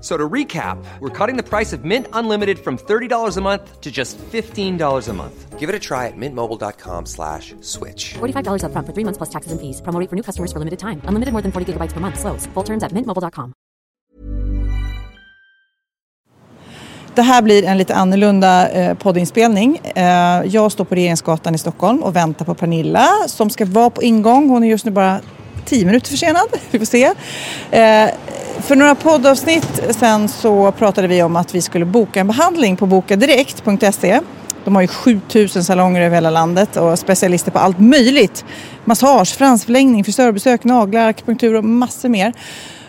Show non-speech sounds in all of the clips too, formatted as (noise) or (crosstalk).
So to recap, we're cutting the price of Mint Unlimited from $30 a month to just $15 a month. Give it a try at mintmobile.com slash switch. $45 upfront for three months plus taxes and fees. Promo rate for new customers for limited time. Unlimited more than 40 gigabytes per month. Slows. Full terms at mintmobile.com. Det här blir en lite annorlunda eh, poddinspelning. Eh, jag står på Regeringsgatan i Stockholm och väntar på Pernilla som ska vara på ingång. Hon är just nu bara tio minuter försenad. Vi får se. Eh, för några poddavsnitt sen så pratade vi om att vi skulle boka en behandling på bokadirekt.se. De har ju 7000 salonger över hela landet och specialister på allt möjligt. Massage, fransförlängning, frisörbesök, naglar, akupunktur och massor mer.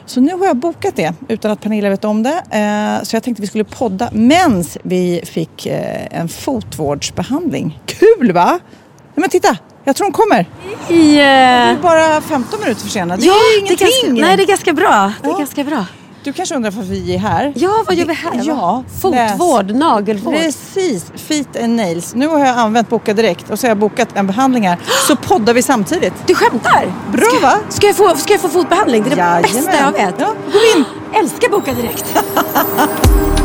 Så nu har jag bokat det utan att Pernilla vet om det. Eh, så jag tänkte vi skulle podda medan vi fick eh, en fotvårdsbehandling. Kul va? Men titta, jag tror hon kommer. I, Du eh, är bara 15 minuter försenad. Det ja, är det är ingenting. ganska, nej, det är ganska bra. Det är Ja. ganska bra. Du kanske undrar varför vi är här? Ja, vad gör vi här? Ja, Fotvård, nagelvård. Precis, feet and nails. Nu har jag använt Boka Direkt och så har jag bokat en behandling här. Så poddar vi samtidigt. Du skämtar? Bra ska, va? Ska jag, få, ska jag få fotbehandling? Det är det Jajamän. bästa jag vet. Ja, gå in. Älskar Boka Direkt. (laughs)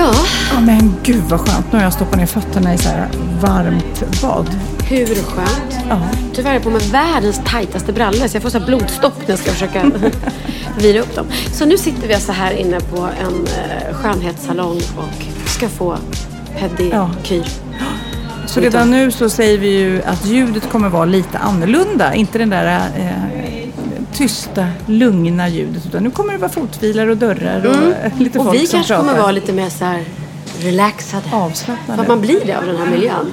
ja, Ja men gud vad skönt. Nu har jag stoppat ner fötterna i så här varmt bad. hur skönt. Ja. Tyvärr är jag på med världens tajtaste brallor så jag får så här blodstopp när jag ska försöka (laughs) vira upp dem. Så nu sitter vi alltså här inne på en eh, skönhetssalong och ska få pedikyr. Så redan nu så säger vi ju att ljudet kommer vara lite annorlunda. Inte den där eh, tysta, lugna ljudet. Utan nu kommer det vara fotfilar och dörrar och eh, lite Och folk vi som kanske pratar. kommer vara lite mer så här relaxade. Avslappnade. För att man blir det av den här miljön.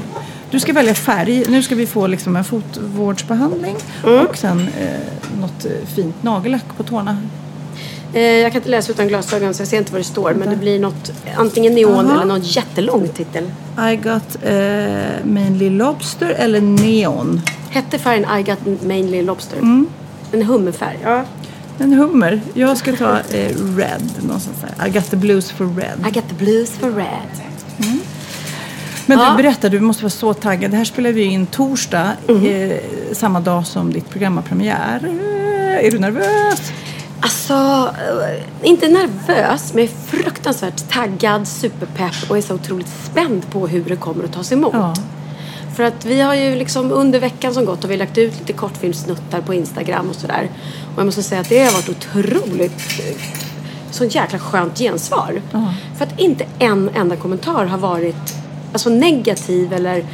Du ska välja färg. Nu ska vi få liksom en fotvårdsbehandling Mm. och sen eh, något eh, fint nagellack på tårna. Eh, jag kan inte läsa utan glasögon så jag ser inte vad det står. Men det blir något, antingen neon Aha. eller någon jättelång titel. I got eh, mainly lobster eller neon. Hette färgen I got mainly lobster. Mm. En hummerfärg. Ja. En hummer. Jag ska ta eh, red. Någonstans där. I got the blues for red. I got the blues for red. Men Ja. du berätta, du måste vara så taggad. Det här spelar vi in torsdag, Mm. eh, samma dag som ditt program har premiär. Eh, Är du nervös? Alltså, eh, inte nervös men jag är fruktansvärt taggad, superpepp och är så otroligt spänd på hur det kommer att tas emot. Ja. För att vi har ju liksom under veckan som gått har vi lagt ut lite kortfilmsnuttar på Instagram och sådär. Och jag måste säga att det har varit otroligt sånt jäkla skönt gensvar. För att inte en enda kommentar har varit alltså negativ eller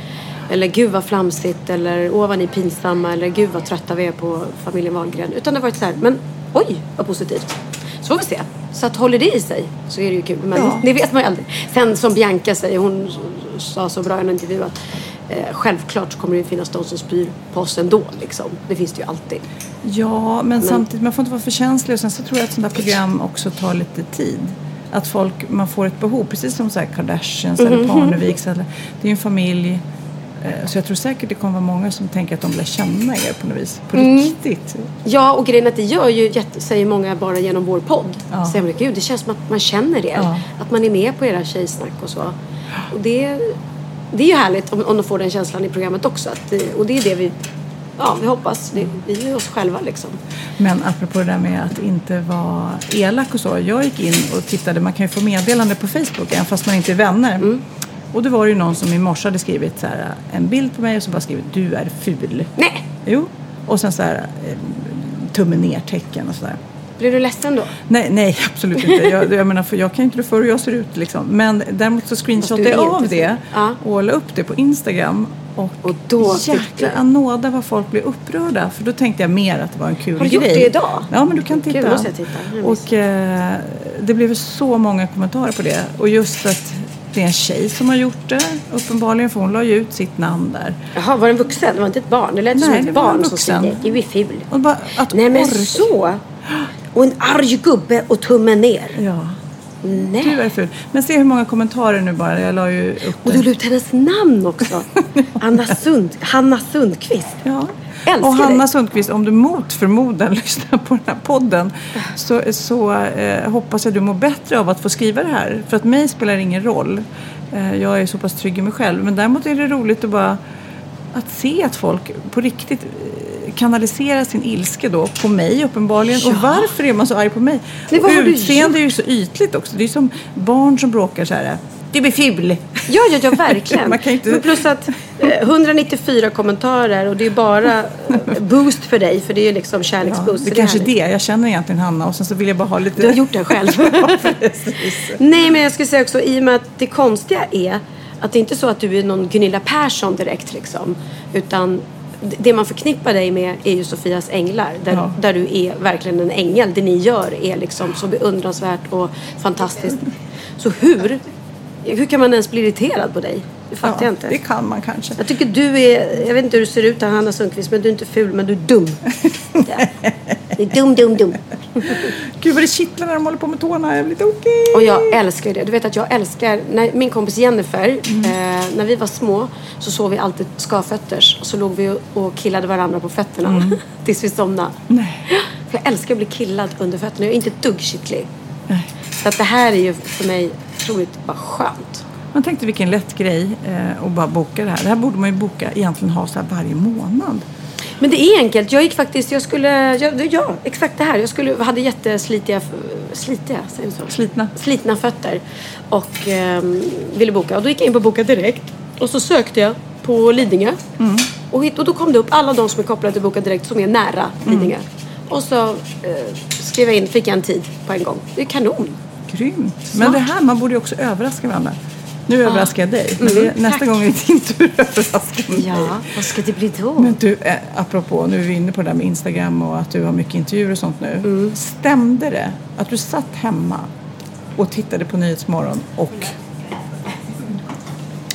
eller gud vad flamsigt eller åh vad ni är pinsamma eller gud vad trötta vi är på familjen Wahlgren. Utan det har varit så här, men oj vad positivt. Så får vi se. Så att håller det i sig så är det ju kul. Men Ja. det vet man ju aldrig. Sen som Bianca säger, hon sa så bra i en intervju att eh, självklart kommer det finnas de som spyr på oss ändå. Liksom. Det finns det ju alltid. Ja, men, samtidigt, man får inte vara för känslig. Och sen så tror jag att sådana program också tar lite tid. Att folk, man får ett behov, precis som så Kardashians Mhm. eller Parneviks. Eller, det är ju en familj. eh, Så jag tror säkert det kommer vara många som tänker att de lär känna er på något vis. På Mm. riktigt. Ja, och grejen är att det gör ju, säger många bara genom vår podd. Ja. Säger man, gud det känns som att man känner er. Ja. Att man är med på era tjejsnack och så. Och det, det är ju härligt om, om de får den känslan i programmet också. Att det, och det är det vi, ja, vi hoppas. Det, vi är oss själva liksom. Men apropå det där med att inte vara elak och så. Jag gick in och tittade, man kan ju få meddelande på Facebook även fast man inte är vänner. Mm. Och det var ju någon som i morse hade skrivit så här, en bild på mig och så bara skrivit du är ful. Nej, Jo. Och sen så här eh, tummen ner tecken och sådär. Blir du ledsen då? Nej, nej (laughs) absolut inte. Jag, jag menar, för jag kan ju inte rå för hur jag ser ut liksom. Men däremot så screenshotade jag av det. Ja. och la upp det på Instagram. Och, Och då jäkla anåda vad folk blev upprörda. För då tänkte jag mer att det var en kul Har du grej. gjort det idag? Ja, men du kan Gud, titta. måste jag titta. Och eh, det blev så många kommentarer på det. Och just att det är en tjej som har gjort det. Uppenbarligen, för hon la ju ut sitt namn där. Jaha, var det en vuxen? Det var inte ett barn? Det lät som Nej, ett det var en barn som vuxen. säger du är ful. Bara att Nej men orka- så! Och en arg gubbe och tummen ner. Ja, Nej. du är ful. Men se hur många kommentarer nu bara. Jag la ju upp Och du la ut hennes namn också. (laughs) Anna Sund, Hanna Sundqvist. Ja. Älskar och Hanna dig. Sundqvist, om du mot förmodan (laughs) lyssnar på den här podden så, så eh, hoppas jag du mår bättre av att få skriva det här. För att mig spelar det ingen roll. Eh, jag är så pass trygg i mig själv. Men däremot är det roligt att bara att se att folk på riktigt eh, kanaliserar sin ilska då på mig uppenbarligen. Och varför är man så arg på mig? Vad och utseende är ju så ytligt också. Det är som barn som bråkar så här. Du blir ful! Ja, ja, ja, verkligen. (laughs) Man kan inte- Men plus att eh, 194 kommentarer och det är bara eh, boost för dig för det är ju liksom Ja, kärleksboost. det så kanske är det. Jag känner egentligen Hanna och sen så vill jag bara ha lite... Du har gjort det själv. (laughs) Ja. (laughs) Nej, men jag skulle säga också i och med att det konstiga är att det är inte så att du är någon Gunilla Persson direkt liksom. Utan det man förknippar dig med är ju Sofias änglar. Där, Ja. där du är verkligen en ängel. Det ni gör är liksom så beundransvärt och fantastiskt. Så hur, hur kan man ens bli irriterad på dig? Det fattar Ja, jag inte. det kan man kanske. Jag tycker du är, jag vet inte hur du ser ut Hanna Sundqvist, men du är inte ful, men du är dum. (laughs) Ja. Du är dum, dum, dum. Gud vad det kittlar när de håller på med tårna. Jag blir okej. Och jag älskar det. Du vet att jag älskar, när min kompis Jennifer, eh, när vi var små så sov vi alltid skavfötters och så låg vi och- killade varandra på fötterna (laughs) tills vi somnade. Nej. (gasps) För jag älskar att bli killad under fötterna. Jag är inte ett dugg kittlig. Nej. Så att det här är ju för mig otroligt bara skönt. Man tänkte vilken lätt grej eh, att bara boka det här. Det här borde man ju boka, egentligen ha så här varje månad. Men det är enkelt. Jag gick faktiskt, jag skulle, ja, ja exakt det här. Jag skulle, hade jätteslitiga, slitiga, säger så? Slitna. Slitna fötter. Och ehm, ville boka. Och då gick jag in på Boka Direkt. Och så sökte jag på Lidingö. Och, hit, och då kom det upp alla de som är kopplade till Boka Direkt som är nära Lidingö. Och så eh, skrev jag in, fick jag en tid på en gång. Det är kanon. Grymt. Men det här, man borde ju också överraska varandra. Nu överraskar jag dig. Men det, nästa tack. gång är det din tur att överraska mig. Ja, vad ska det bli då? Men du, eh, apropå, nu är vi inne på det där med Instagram och att du har mycket intervjuer och sånt nu. Mm. Stämde det att du satt hemma och tittade på Nyhetsmorgon och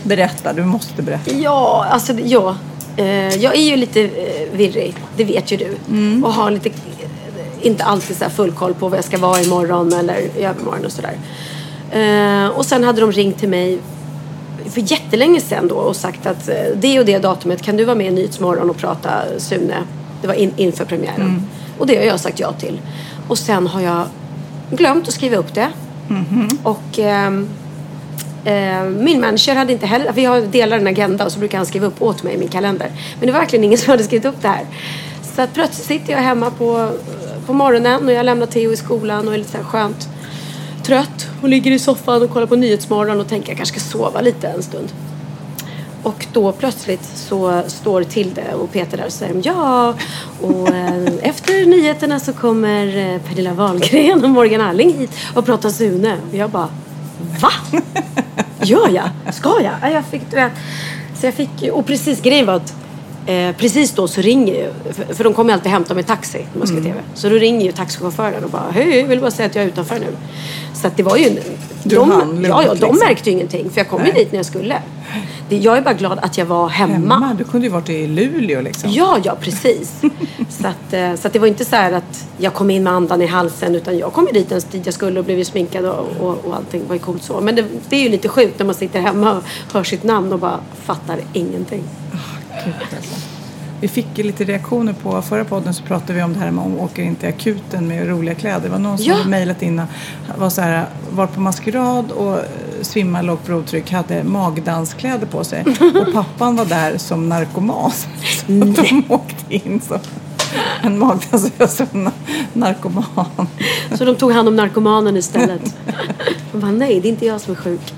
berätta, du måste berätta. Ja, alltså ja. Eh, jag är ju lite eh, virrig, det vet ju du. Och har lite, inte alltid så full koll på vad jag ska vara imorgon eller i övermorgon och sådär. Eh, och sen hade de ringt till mig för jättelänge sedan då och sagt att eh, det och det datumet kan du vara med i Nyhetsmorgon och prata Sune. Det var in, inför premiären. Och det har jag sagt ja till. Och sen har jag glömt att skriva upp det. Och ehm, Eh, min manager hade inte heller, vi har delar en agenda och så brukar han skriva upp åt mig i min kalender. Men det var verkligen ingen som hade skrivit upp det här. Så att plötsligt sitter jag hemma på, på morgonen och jag lämnar Theo i skolan och är lite så här skönt trött och ligger i soffan och kollar på Nyhetsmorgon och tänker jag kanske ska sova lite en stund. Och då plötsligt så står Tilde och Peter där och säger ja och eh, efter nyheterna så kommer eh, Pernilla Wahlgren och Morgan Alling hit och pratar Sune. Och jag bara va? Gör jag? Ska jag? Jag fick, du vet. Så jag fick, och precis grejen var att eh, precis då så ringer ju, för, för de kommer alltid hämta mig taxi när man ska Mm. tv. Så då ringer ju taxichauffören och bara hej, vill bara säga att jag är utanför nu. Så att det var ju, Du de, hann ja, ja, de liksom. märkte ju ingenting för jag kom ju Nej. dit när jag skulle. Det, jag är bara glad att jag var hemma. Hemma? Du kunde ju varit i Luleå liksom. Ja, ja, precis. så, att, eh, så att det var inte så här att jag kom in med andan i halsen utan jag kom ju dit en tid jag skulle och blev ju sminkad och, och, och allting var ju coolt så. Men det, det är ju lite sjukt när man sitter hemma och hör sitt namn och bara fattar ingenting. Gud, alltså. Vi fick ju lite reaktioner på förra podden så pratade vi om det här med att man åker inte i akuten med roliga kläder. Det var någon som Ja. hade mejlat in var, så här, var på maskerad och svimmade lågt blodtryck, hade magdanskläder på sig. Och (laughs) pappan var där som narkoman. Så de åkte in som en na- narkoman. Så de tog hand om narkomanen istället. (laughs) De bara, nej, det är inte jag som är sjuk.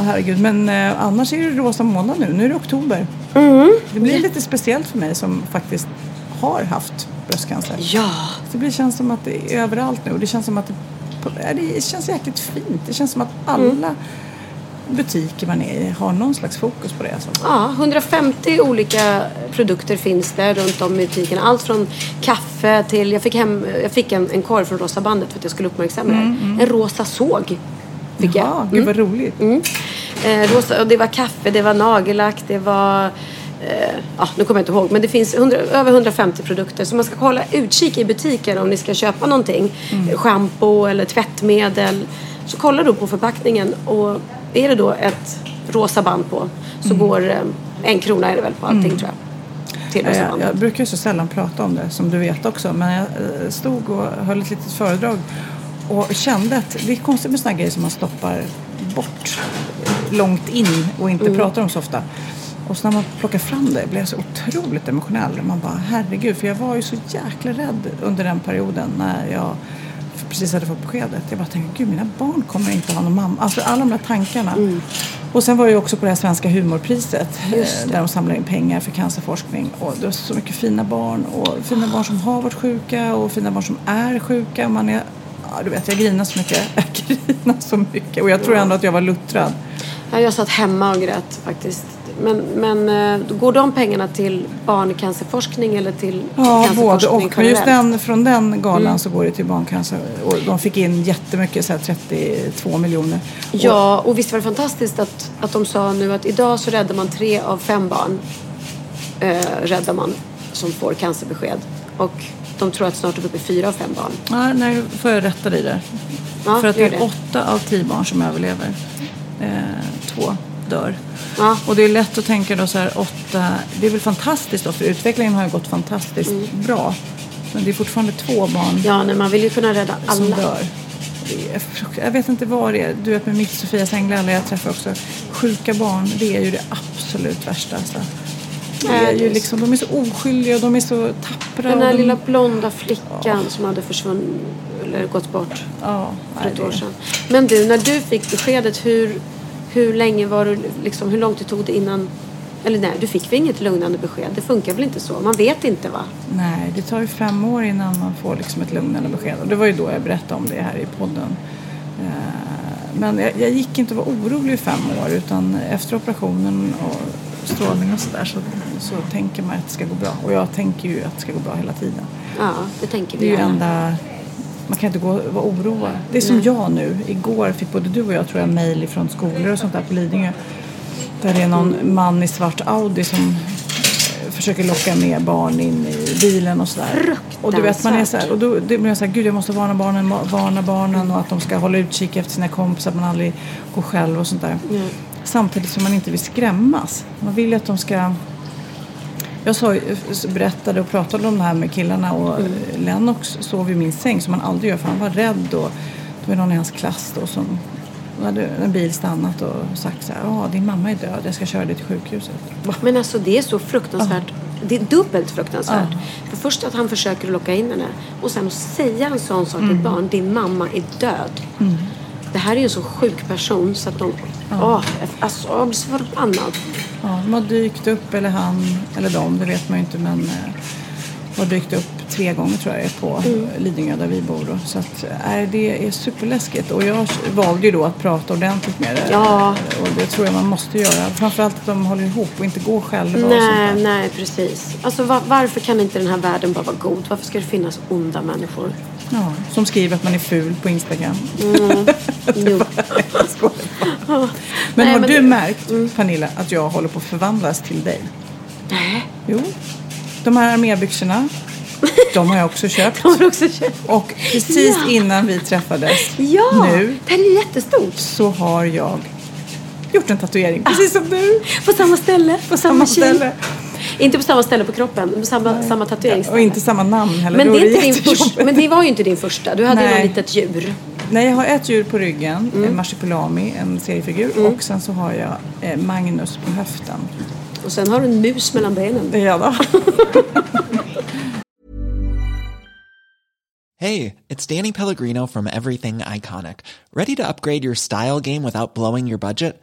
Åh, herregud. Men eh, annars är det rosa månad nu. Nu är det oktober. Mm. Det blir lite speciellt för mig som faktiskt har haft bröstcancer. Ja, Det blir, känns som att det är överallt nu. Det känns som att det, det känns jäkligt fint. Det känns som att alla butiker man är i har någon slags fokus på det. Alltså. Ja, 150 olika produkter finns det runt om i butikerna. Allt från kaffe till, jag fick, hem, jag fick en, en korv från Rosa bandet för att jag skulle uppmärksamma det här. En rosa såg fick Mm, Jaha, jag. gud vad roligt. Mm. Eh, rosa, och det var kaffe, det var nagellack, det var... Eh, ja, nu kommer jag inte ihåg. Men det finns 100, över 150 produkter. Så man ska hålla utkik i butiker om ni ska köpa någonting. Mm. Shampoo eller tvättmedel. Så kolla då på förpackningen. Och är det då ett rosa band på så går eh, en krona är det väl på allting tror jag. Till rosa Jag, jag brukar ju så sällan prata om det, som du vet också. Men jag stod och höll ett litet föredrag och kände att det är konstigt med sådana grejer som man stoppar bort långt in och inte pratar om så ofta. Och så när man plockar fram det blev jag så otroligt emotionell. Man bara, herregud, för jag var ju så jäkla rädd under den perioden när jag precis hade fått beskedet. Jag bara tänkte, gud mina barn kommer inte ha någon mamma. Alltså alla de där tankarna. Och sen var jag ju också på det här svenska humorpriset eh, där de samlar in pengar för cancerforskning. Och det var så mycket fina barn och fina barn som har varit sjuka och fina barn som är sjuka. Man är, ja, du vet, jag grinar så mycket. (laughs) Jag grinar så mycket. Och jag tror ändå att jag var luttrad. Ja, jag satt hemma och grät faktiskt. Men, men eh, går de pengarna till barncancerforskning eller till Ja, både cancerforskning och. Men just den, från den galan så går det till barncancer. Och de fick in jättemycket, så här 32 miljoner. Ja, och visst var det fantastiskt att, att de sa nu att idag så räddar man tre av fem barn. Eh, räddar man som får cancerbesked. Och de tror att snart är vi uppe i fyra av fem barn. Ja, nej, får jag rätta dig där. Ja, För att det är det. åtta av tio barn som överlever. Eh, två dör. Ja. Och det är lätt att tänka då så här åtta. Det är väl fantastiskt då för utvecklingen har ju gått fantastiskt bra. Men det är fortfarande två barn Mm. Ja, nej, man vill ju kunna rädda som alla. dör. Är frukt- Jag vet inte vad det är. Du vet med mitt Sofias änglar, alla jag träffar också. Sjuka barn, det är ju det absolut värsta. Alltså. Är ju liksom, de är så oskyldiga och de är så tappra. Den och där de, lilla blonda flickan som hade försvunnit eller gått bort ja, för ett det- år sedan. Men du, när du fick beskedet, hur, hur länge var du, liksom, hur långt det tog det innan eller nej, du fick väl inget lugnande besked? Det funkar väl inte så? Man vet inte va? Nej, det tar ju fem år innan man får liksom ett lugnande besked. Och det var ju då jag berättade om det här i podden. Eh, Men jag, jag gick inte och var orolig i fem år utan efter operationen och strålning och sådär så, så tänker man att det ska gå bra. Och jag tänker ju att det ska gå bra hela tiden. Ja, det tänker Det vi är ju enda... Man kan inte gå och vara oroad. Det är som jag nu. Igår fick både du och jag tror jag mejl från skolor och sånt där på Lidingö. Där det är någon man i svart Audi som eh, försöker locka med barn in i bilen och sådär. Och du vet man är så här, och då det blir jag så här, gud jag måste varna barnen, varna barnen och att de ska hålla utkik efter sina kompisar, att man aldrig går själv och sånt där. Samtidigt som man inte vill skrämmas. Man vill ju att de ska jag sa, berättade och pratade om det här med killarna och Mm. Lennox sov i min säng som han aldrig gör för han var rädd och det var någon i hans klass då som hade en bil stannat och sagt så här, ja din mamma är död, jag ska köra dig till sjukhuset. (laughs) Men alltså det är så fruktansvärt. Det är dubbelt fruktansvärt. För först att han försöker locka in henne och sen att säga en sån sak till ett barn. Din mamma är död. Det här är ju en så sjuk person så att de... Åh, alltså jag blir så förbannad. Ja, de har dykt upp, eller han eller de, det vet man ju inte men eh, har dykt upp tre gånger tror jag på Mm. Lidingö där vi bor då. Så att, eh, det är superläskigt och jag valde ju då att prata ordentligt med det. Ja. Och det tror jag man måste göra. Framförallt att de håller ihop och inte går själva Nej, nej precis. Alltså var, varför kan inte den här världen bara vara god? Varför ska det finnas onda människor? Ja, som skriver att man är ful på Instagram. (laughs) Jo. Skojar bara. men Nej, har men du det- märkt, Pernilla, att jag håller på att förvandlas till dig? Nej, Jo. De här armébyxorna, de har jag också (laughs) köpt. har du också köpt? Och precis Ja. innan vi träffades Ja, nu det här är jättestort. så har jag gjort en tatuering. Precis som du. På samma ställe, på samma, Samma ställe. Inte på samma ställe på kroppen, men samma, samma tatueringsställe. Och inte samma namn heller. men, det är inte din men det var ju inte din första. Du hade ju något litet djur. Nej, jag har ett djur på ryggen, Mm. en marsipulami, en seriefigur. Och sen så har jag eh, Magnus på höften. Och sen har du en mus mellan benen. Det är jag då. (laughs) Hey, it's Danny Pellegrino from Everything Iconic. Ready to upgrade your style game without blowing your budget?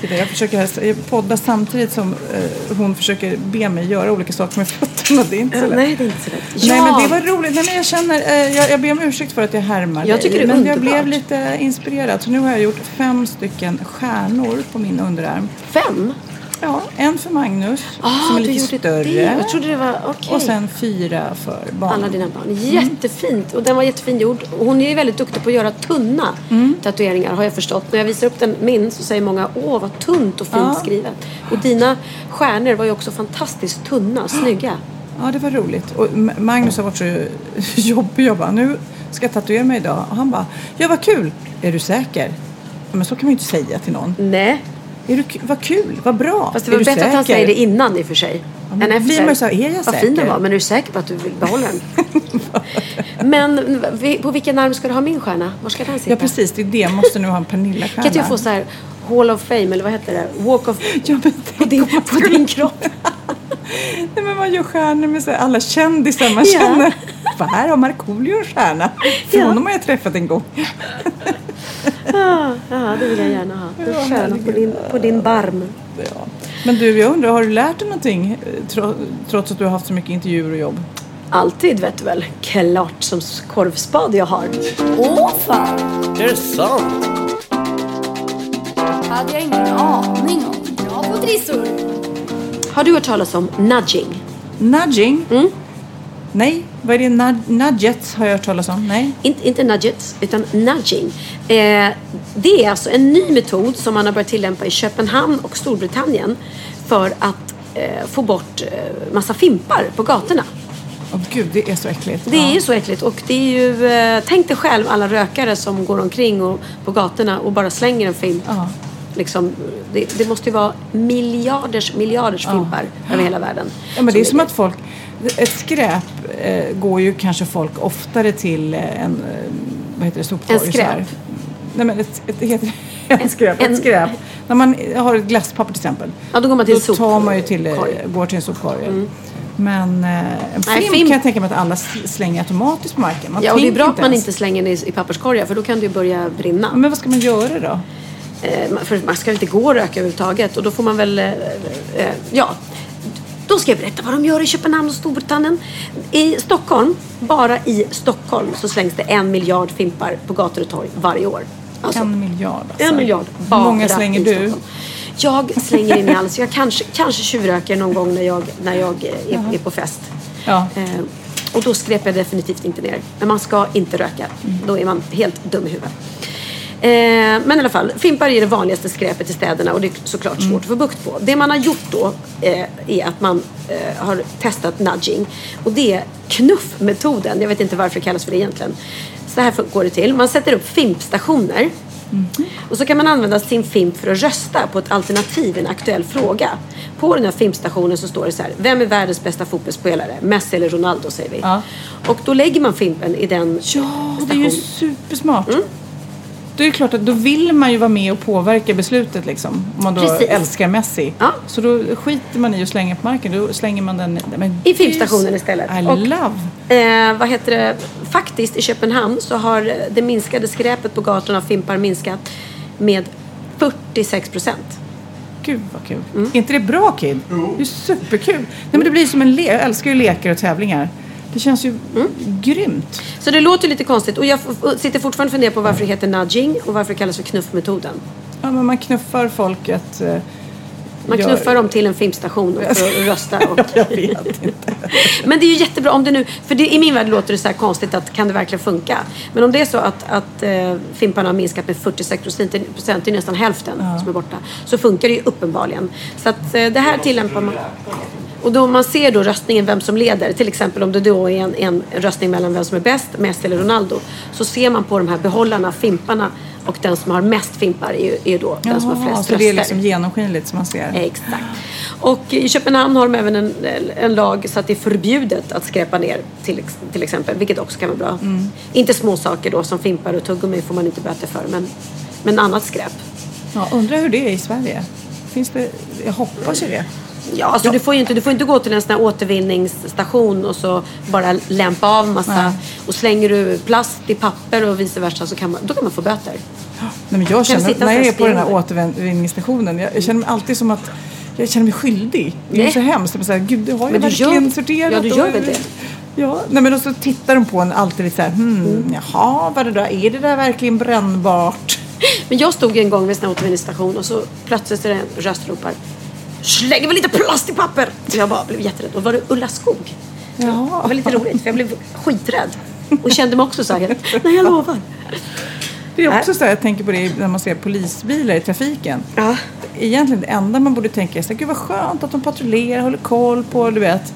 Jag försöker podda samtidigt som eh, hon försöker be mig göra olika saker med fötterna. Det är inte så lätt. Nej, det är inte så lätt. Ja. Nej, men det var roligt. Nej, men jag känner, eh, jag, jag ber om ursäkt för att jag härmar Jag tycker dig. det är Men jag blev lite inspirerad. Så nu har jag gjort fem stycken stjärnor på min underarm. Fem? Ja, en för Magnus Ah, som är lite större. Det. Jag trodde det var okej. Och sen fyra för barn. Alla dina barn. Jättefint. Och den var jättefin gjord. Hon är ju väldigt duktig på att göra tunna Mm. tatueringar har jag förstått. När jag visar upp den min så säger många åh vad tunt och fint Ja. skrivet. Och dina stjärnor var ju också fantastiskt tunna, snygga. (gasps) Ja, det var roligt. Och Magnus har varit så (laughs) jobbig. Jag bara, nu ska jag tatuera mig idag. Och han bara, ja vad kul. Är du säker? Men så kan man ju inte säga till någon. Nej. Är du, vad kul, vad bra. Fast det var bättre att han säker? säger det innan i och för sig. men än efter. blir man så är jag Vad fin den säker? var. Men är du säker på att du vill behålla den? (laughs) men på vilken arm ska du ha min stjärna? Var ska den sitta? Ja, precis. Det är det. Jag måste nu ha en Pernilla-stjärna. Kan jag få så här Hall of Fame eller vad heter det? Walk of... (laughs) Ja, men på, din, på din kropp. (laughs) Nej, men man gör stjärnor med så här, alla kändisar man Ja. känner. Vad här har Markoolio en stjärna. För Ja. honom har jag träffat en gång. Ja, (laughs) ja, det vill jag gärna ha. En Ja, stjärna på din, på din barm. Ja. Men du, jag undrar, har du lärt dig någonting eh, tro, trots att du har haft så mycket intervjuer och jobb? Alltid vet du väl. Klart som korvspad jag har. Åh fan! Är det sant? Hade jag ingen aning om. Bra på trissor. Har du hört talas om nudging? Nudging? Mm. Nej, vad är det? Nud- Nudgets har jag hört talas om. Nej. Inte, inte nudgets, utan nudging. Eh, det är alltså en ny metod som man har börjat tillämpa i Köpenhamn och Storbritannien för att eh, få bort eh, massa fimpar på gatorna. Åh gud, det är så äckligt. Det är ju så äckligt och det är ju, eh, tänk dig själv alla rökare som går omkring och, på gatorna och bara slänger en fimp. Ja. Liksom, det, det måste ju vara miljarders, miljarders fimpar över hela världen. Ja, men det är Som som att folk... Ett skräp eh, går ju kanske folk oftare till eh, en... Eh, vad heter det? Sopkorg. En skräp? Nej men ett, ett, heter (laughs) en skräp. en- ett skräp. När man har ett glasspapper till exempel. Ja, då går man till Då tar man ju till, eh. Mm. går till en sopkorg. Men eh, en Nej, fimp fimp- kan jag tänka mig att alla slänger automatiskt på marken. Man Ja, och det är bra att man ens. inte slänger den i, i papperskorgar för då kan det ju börja brinna. Men vad ska man göra då? Eh, för man ska inte gå och röka överhuvudtaget och då får man väl, eh, eh, ja. Då ska jag berätta vad de gör i Köpenhamn och Storbritannien. I Stockholm, bara i Stockholm så slängs det en miljard fimpar på gator och torg varje år. Alltså, en miljard alltså. En miljard. Hur Bara många slänger du? Stockholm. Jag slänger in i alls. Jag kanske, kanske tjuvröker någon gång när jag, när jag är, är på fest. Ja. Eh, och då skräper jag definitivt inte ner. Men man ska inte röka. Då är man helt dum i huvudet. Eh, men i alla fall, fimpar är det vanligaste skräpet i städerna och det är såklart svårt att få bukt på. Det man har gjort då eh, är att man eh, har testat nudging. Och det är knuffmetoden. Jag vet inte varför det kallas för det egentligen. Så här går det till. Man sätter upp fimpstationer. Och så kan man använda sin fimp för att rösta på ett alternativ i en aktuell fråga. På den här fimpstationen så står det så här. Vem är världens bästa fotbollsspelare? Messi eller Ronaldo säger vi. Ja. Och då lägger man fimpen i den Ja, det är ju supersmart. Mm. Då är det klart att då vill man ju vara med och påverka beslutet liksom. Om man då Precis. älskar Messi. Ja. Så då skiter man i att slänga på marken. Då slänger man den men I gud, fimpstationen istället. I Och- love. Eh, vad heter det? Faktiskt i Köpenhamn så har det minskade skräpet på gatorna av fimpar minskat med 46 procent. Gud vad kul. Mm. Är inte det bra Kid? Det är superkul. Nej men det blir som en lek. Jag älskar ju lekar och tävlingar. Det känns ju Mm. grymt. Så det låter lite konstigt och jag sitter fortfarande och funderar på varför det heter nudging och varför det kallas för knuffmetoden. Ja, men man knuffar folket. eh, Man gör- knuffar dem till en fimpstation (laughs) för att rösta. Och... Jag vet inte. (laughs) Men det är ju jättebra om det nu, för det, i min värld låter det så här konstigt att kan det verkligen funka? Men om det är så att, att eh, fimparna har minskat med 46 procent, det är nästan hälften som är borta, så funkar det ju uppenbarligen. Så att eh, det här tillämpar man. Och då man ser då röstningen, vem som leder, till exempel om det då är en, en röstning mellan vem som är bäst, Messi eller Ronaldo, så ser man på de här behållarna, fimparna, och den som har mest fimpar är ju, är då den som har Jaha, flest så det är röster. liksom genomskinligt som man ser. Exakt. Och i Köpenhamn har de även en, en lag så att det är förbjudet att skräpa ner till, till exempel, vilket också kan vara bra. Mm. Inte små saker då som fimpar och tuggummi får man inte böter för, men, men annat skräp. Ja, undrar hur det är i Sverige. Finns det, jag hoppas ju det. Ja, alltså Du, får inte, du får inte gå till en sån återvinningsstation och så bara lämpa av massa. Nej. Och slänger du plast i papper och vice versa så kan man, då kan man få böter. Nej, men jag känner, när jag så är på den här återvinningsstationen, jag, jag känner mig alltid som att jag känner mig skyldig. Det är Nej. så hemskt. Jag säger, Gud, det har jag Men verkligen gör- sorterat. ja, du gör väl det? Ja, nej, men då så tittar de på en alltid lite så här, hmm, jaha, vad är det där? Är det där verkligen brännbart? (laughs) Men jag stod en gång vid en återvinningsstation och så plötsligt är det en röst ropar slänger väl lite plast i papper. Så jag bara blev jätterädd. Och var det Ulla Skog. Det var lite roligt för jag blev skiträdd. Och kände mig också så här, nej jag lovar. Det är också så här, jag tänker på det när man ser polisbilar i trafiken. Ja. Egentligen det enda man borde tänka är så här, gud vad skönt att de patrullerar, håller koll på, du vet.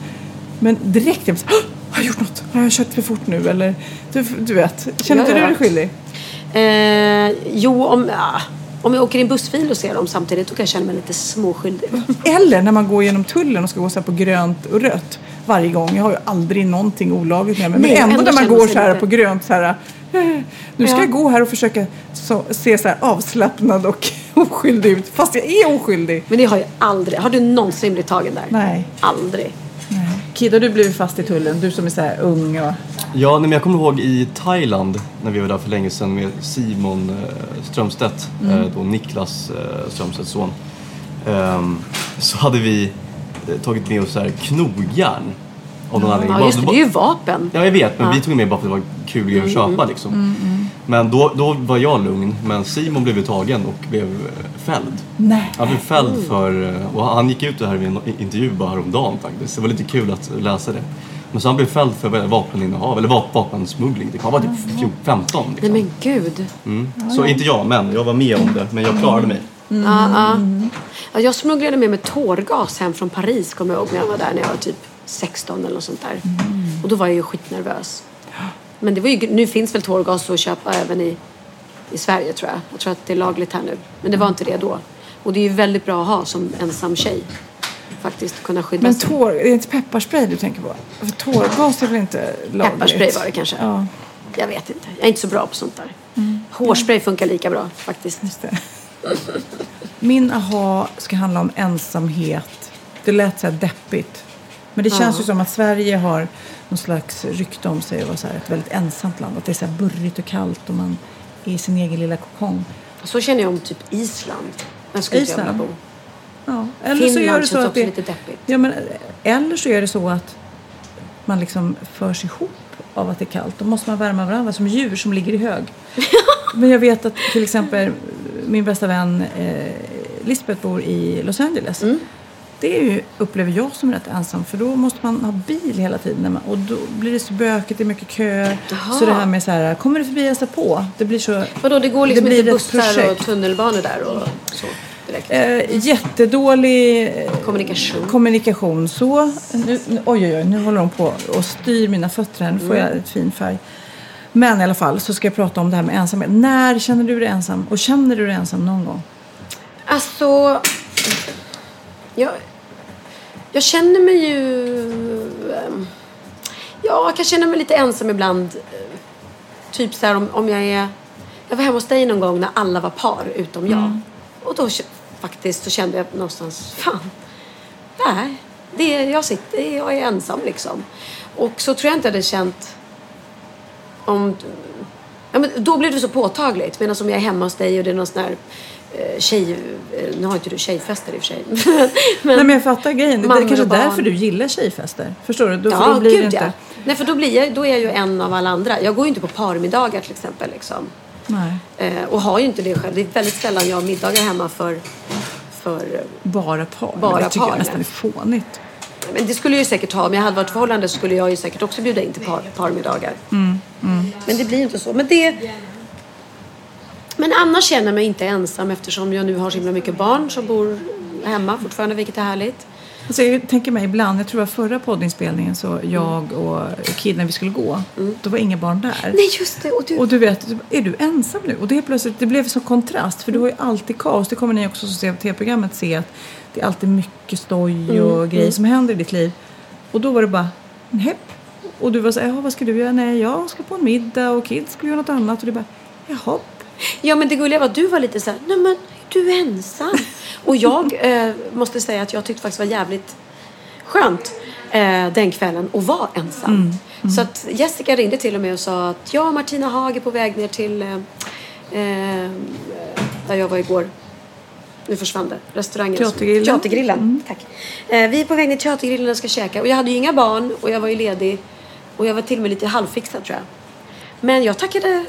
Men direkt man så här, "Åh, har jag gjort något? Har jag kört för fort nu? Eller du, du vet, känner Ja, inte ja. du dig skyldig? Eh, jo, om, ja, om jag åker i en bussfil och ser dem samtidigt då kan jag känna mig lite småskyldig. Eller när man går genom tullen och ska gå så här på grönt och rött varje gång. Jag har ju aldrig någonting olagligt med mig. Men Nej, ändå, ändå när man går så här lite- på grönt så här. eh, Nu ska Ja. jag gå här och försöka så, se så här avslappnad och (laughs) oskyldig ut. Fast jag är oskyldig. Men det har jag aldrig. Har du någonsin blivit tagen där? Nej. Aldrig. Kid, har du blivit fast i tullen? Du som är så här ung och... Ja, nej, men jag kommer ihåg i Thailand när vi var där för länge sedan med Simon eh, Strömstedt, Mm. eh, då Niklas eh, Strömstedts son. Ehm, så hade vi eh, tagit med oss så här knogjärn. Av någon. Ja, just det. Det är ju vapen. Ja, jag vet, men Ja. vi tog med bara för att det var kul grej att köpa liksom. Men då, då var jag lugn, men Simon blev ju tagen och blev eh, fälld. Nej. Han blev fälld för, eh, och han gick ut det här i en intervju bara häromdagen faktiskt. Det var lite kul att läsa det. Men så han blev fälld för vapeninnehav, eller vap- vapensmuggling. Han var typ 14, 15 Nej liksom. men gud. mm. Så inte jag, men jag var med om det. Men jag klarade mig. Ja, ja. Ja, jag smugglade med mig tårgas hem från Paris kommer jag ihåg när jag var där när jag var typ 16 eller något sånt där. Och då var jag ju skitnervös. Men det var ju, nu finns väl tårgas att köpa även i, i Sverige tror jag. Jag tror att det är lagligt här nu. Men det var inte det då. Och det är ju väldigt bra att ha som ensam tjej. Faktiskt kunna skydda Men sig. tår, är det inte pepparspray du tänker på? För tårgas är väl inte lagligt? Pepparspray var det kanske. Ja, Jag vet inte. Jag är inte så bra på sånt där. Hårspray funkar lika bra faktiskt. Min aha ska handla om ensamhet. Det lät så här deppigt. Men det känns ju som att Sverige har någon slags rykte om sig att vara ett väldigt ensamt land. Att det är så här burrigt och kallt och man är i sin egen lilla kokong. Så känner jag om typ Island. Där skulle inte jag vilja Island? bo. Ja. Eller så Finland gör det så känns att också det, lite deppigt. ja, men, Eller så är det så att man liksom förs ihop av att det är kallt. Då måste man värma varandra som djur som ligger i hög. (laughs) Men jag vet att till exempel min bästa vän eh, Lisbeth bor i Los Angeles. Mm. Det är ju, upplever jag som rätt ensam för då måste man ha bil hela tiden. Och då blir det så bökigt, det är mycket köer. Så det här med så här, kommer du förbi och på? Det blir så... Vadå, det går liksom blir inte bussar och tunnelbanor där och så direkt? Eh, jättedålig eh, Kommunikation. kommunikation. Så, nu, nu, oj, oj, oj, nu håller de på och styr mina fötter här. Nu får Mm. jag ett fin färg. Men i alla fall så ska jag prata om det här med ensamhet. När känner du dig ensam? Och känner du dig ensam någon gång? Alltså... Jag, jag känner mig ju... ehm, Ja, jag kan känna mig lite ensam ibland. Typ så här om, om jag är... Jag var hemma hos dig någon gång när alla var par utom jag. Och då faktiskt så kände jag någonstans, fan, nej, det är, jag sitter, jag är ensam liksom. Och så tror jag inte jag hade känt om... Ja, men då blev det så påtagligt. Medan om jag är hemma hos dig och det är någon sån här eh, tjej... eh, Nu har inte du tjejfester i och för sig. (laughs) men, Nej, men jag fattar grejen. Det är kanske därför du gillar tjejfester. Förstår du? Då, Ja, då blir gud det inte... ja. Nej, för då, blir jag, då är jag ju en av alla andra. Jag går ju inte på parmiddagar till exempel. Liksom. Nej. Eh, och har ju inte det själv. Det är väldigt sällan jag har middagar hemma för... för Bara par. Bara det tycker par, jag nästan är fånigt. men det skulle jag ju säkert ha. Om jag hade varit förhållande så skulle jag ju säkert också bjuda in till par, parmiddagar. Mm, Men det blir ju inte så. Men det... Men annars känner jag mig inte ensam eftersom jag nu har så himla mycket barn som bor hemma fortfarande, vilket är härligt. Alltså jag tänker mig ibland, jag tror var förra poddinspelningen så jag och Kid när vi skulle gå, då var inga barn där. Mm. Nej, just det. Och du... Och du vet, är du ensam nu? Och det, plötsligt, det blev så kontrast för du har ju alltid kaos. Det kommer ni också som ser tv-programmet se att det är alltid mycket stoj och Mm, grejer som händer i ditt liv. Och då var det bara, hepp. Och du var så här, "Jaha, vad ska du göra? Nej, jag ska på en middag och Kid ska göra något annat. Och du bara, jaha. Ja men det gulliga var att du var lite så här, nej men du är ensam. Och jag eh, måste säga att jag tyckte faktiskt var jävligt skönt eh, den kvällen att vara ensam. Så att Jessica ringde till och med och sa att jag och Martina Haag är på väg ner till eh, eh, där jag var igår. Nu försvann det. Restaurangen. Teatergrillen. Teatergrillen. Tack. Eh, vi är på väg ner till Teatergrillen och ska käka. Och jag hade ju inga barn och jag var ju ledig. Och jag var till och med lite halvfixad tror jag. Men jag tackade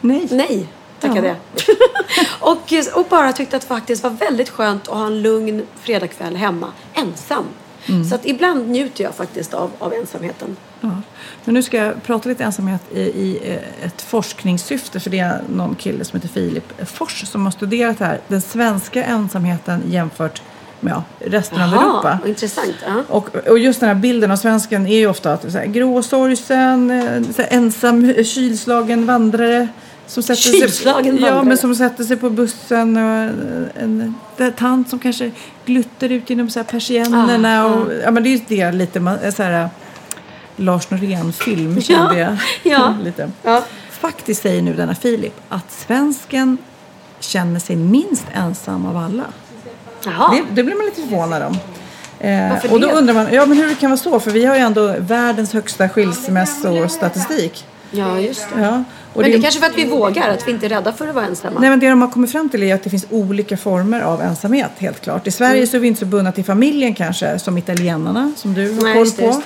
Nej. Nej. Tackade jag. (laughs) och, och bara tyckte att det faktiskt var väldigt skönt att ha en lugn fredagkväll hemma, ensam. Så att ibland njuter jag faktiskt av, av ensamheten. Ja. Men nu ska jag prata lite ensamhet i, i eh, ett forskningssyfte. För det är någon kille som heter Filip Fors som har studerat här. Den svenska ensamheten jämfört med ja, resten av Europa. intressant. Ja. Och, och just den här bilden av svensken är ju ofta att så här, gråsorgsen, eh, ensam, eh, kylslagen vandrare. Som sätter Kylslagen sig, Ja, men som sätter sig på bussen. Och eh, en, en tant som kanske gluttar ut genom så här persiennerna. Ah, och, ja, men det är ju det lite, man, så här, eh, Lars Norén-film kände jag. (laughs) ja. (laughs) lite. Ja. Faktiskt säger nu denna Filip att svensken känner sig minst ensam av alla. Det, det blir man lite förvånad om. Eh, och då det? undrar man ja, men hur det kan vara så, för vi har ju ändå världens högsta skilsmässostatistik. ja, just det. Ja, Men det det, är kanske för att vi vågar, att vi inte är rädda för att vara ensamma. Nej, men det de har kommit fram till är att det finns olika former av ensamhet, helt klart. I Sverige Mm. så är vi inte så bundna till familjen kanske, som italienarna, som du har koll på. just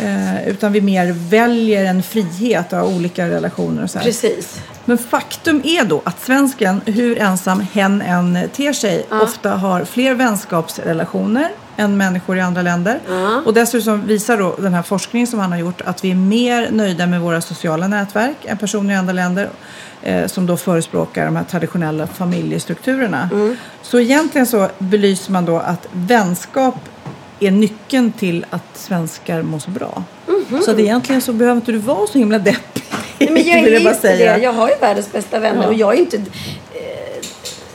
det, eh, utan vi mer väljer en frihet av olika relationer och så här. Precis. Men faktum är då att svensken, hur ensam hen än ter sig, ofta har fler vänskapsrelationer än människor i andra länder. Och dessutom visar då den här forskningen som han har gjort att vi är mer nöjda med våra sociala nätverk än personer i andra länder eh, som då förespråkar de här traditionella familjestrukturerna. Så egentligen så belyser man då att vänskap är nyckeln till att svenskar mår så bra. Så att egentligen så behöver inte du vara så himla deppig. Nej, men jag (laughs) är inte det. Jag har ju världens bästa vänner Ja. och jag är inte eh,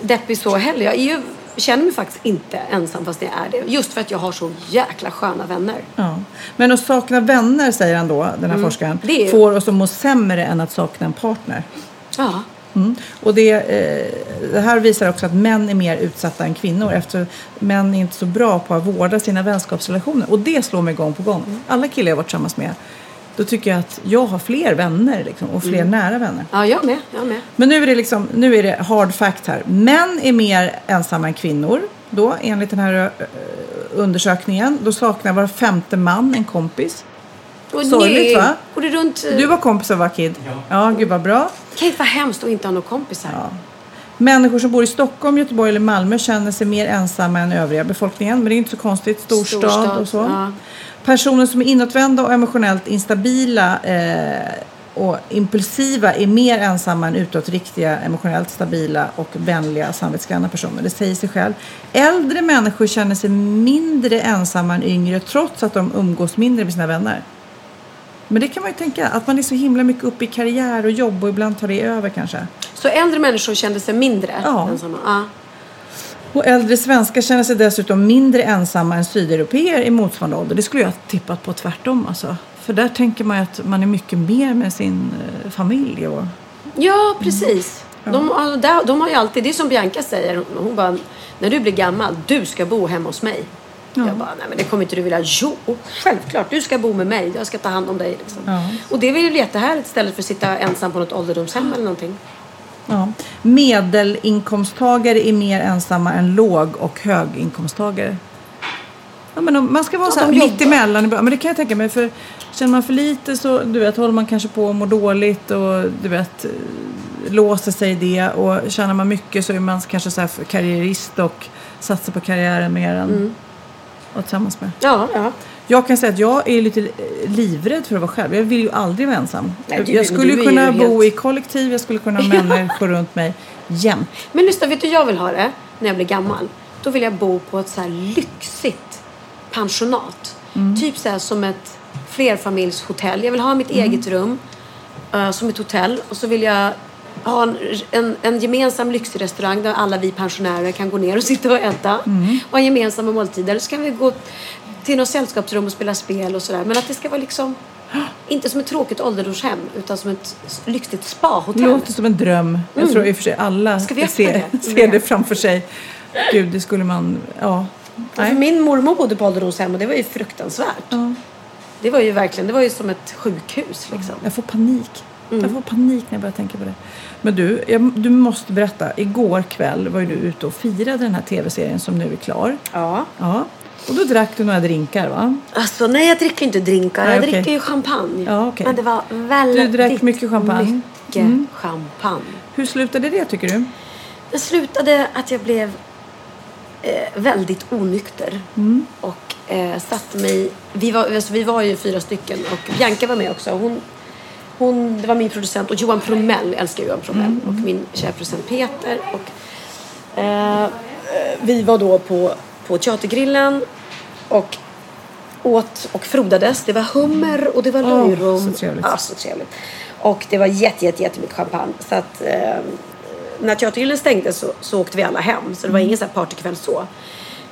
deppig så heller. Jag ju, känner mig faktiskt inte ensam fast jag är det. Just för att jag har så jäkla sköna vänner. Ja. Men att sakna vänner, säger han då, den här forskaren, Mm. Det är- får oss att må sämre än att sakna en partner. Ja. Mm. Och det, eh, det här visar också att män är mer utsatta än kvinnor eftersom män är inte så bra på att vårda sina vänskapsrelationer. Och det slår mig gång på gång. Mm. Alla killar jag varit tillsammans med, då tycker jag att jag har fler vänner liksom, och fler Mm. nära vänner. ja, jag med. Jag med. Men nu är, det liksom, nu är det hard fact här. Män är mer ensamma än kvinnor. Då, enligt den här eh, undersökningen. Då saknar var femte man en kompis. Och Sorgligt, va? Och det runt... Du var kompis av Kid? Ja. ja, gud vad bra. kan inte vara hemskt att inte ha några kompisar. Ja. Människor som bor i Stockholm, Göteborg eller Malmö känner sig mer ensamma än övriga befolkningen. Men det är inte så konstigt. Storstad, Storstad, och så. ja. Personer som är inåtvända och emotionellt instabila eh, och impulsiva är mer ensamma än utåtriktiga, emotionellt stabila och vänliga, samvetsgranna personer. Det säger sig själv. Äldre människor känner sig mindre ensamma än yngre trots att de umgås mindre med sina vänner. Men det kan man ju tänka, att man är så himla mycket uppe i karriär och jobb och ibland tar det över kanske. Så äldre människor kände sig mindre Ja. ensamma? Ja. Och äldre svenskar känner sig dessutom mindre ensamma än sydeuropeer i motsvarande ålder. Det skulle jag tippat på tvärtom alltså. För där tänker man ju att man är mycket mer med sin eh, familj. Och... Ja, precis. De, ja, där- de har ju alltid, det är som Bianca säger, hon, bara, när du blir gammal, du ska bo hemma hos mig. Jag bara, nej men det kommer inte du vilja. Jo, självklare, du ska bo med mig, jag ska ta hand om dig. Liksom. Ja. Och det är väl jättehärligt istället för att sitta ensam på något ålderdomshem eller någonting. Ja. Medelinkomsttagare är mer ensamma än låg och höginkomsttagare. Ja, men om- man ska vara Ja, så här mitt emellan. Men det kan jag tänka mig. För känner man för lite så du vet, håller man kanske på att må dåligt och du vet, eh, låser sig i det. Och tjänar man mycket så är man kanske så här karriärist och satsar på karriären mer än Mm. vara tillsammans med. Ja, ja. Jag kan säga att jag är lite eh, livrädd för att vara själv. Jag vill ju aldrig vara ensam. Nej, du- jag skulle ju kunna ju bo helt- i kollektiv, jag skulle kunna ha (laughs) människor runt mig jämt. Men lyssna, vet du jag vill ha det när jag blir gammal? Då vill jag bo på ett så här lyxigt pensionat. Typ så här som ett flerfamiljshotell. Jag vill ha mitt eget rum eh, som ett hotell. Och så vill jag ha en, en, en gemensam lyxig restaurang där alla vi pensionärer kan gå ner och sitta och äta. Och ha gemensamma måltider. Så kan vi gå till något sällskapsrum och spela spel och sådär. Men att det ska vara liksom inte som ett tråkigt ålderdomshem utan som ett lyxigt spahotell. Låter som en dröm. Jag tror i och för sig alla ser, det? ser det framför sig. Gud, det skulle man... Ja. Nej. min mormor bodde på ålderdomshem och det var ju fruktansvärt. Ja. Det var ju verkligen, det var ju som ett sjukhus liksom. Jag får panik. Mm. Jag får panik när jag börjar tänka på det. Men du, jag, du måste berätta. Igår kväll var ju du ute och firade den här tv-serien som nu är klar. Ja. Ja. Och då drack du några drinkar va? Alltså nej jag dricker inte drinkar. Nej, jag okej. dricker ju champagne. Ja, okej. Men det var väldigt Du drack mycket champagne. mycket Mm. champagne. Hur slutade det tycker du? Det slutade att jag blev eh, väldigt onykter. Mm. Och eh, satte mig... Vi var, alltså, vi var ju fyra stycken och Bianca var med också. Hon, hon, det var min producent och Johan Promell, jag älskar Johan Promell. Mm, Och min kära producent Peter. Och, eh, eh, vi var då på, på Teatergrillen och åt och frodades. Det var hummer och det var löjrom. så trevligt. Ja, så trevligt. Och det var jätte, jätte, jättemycket champagne. Så att eh, när Teatergrillen stängde så, så åkte vi alla hem. Så det var ingen så här partykväll så.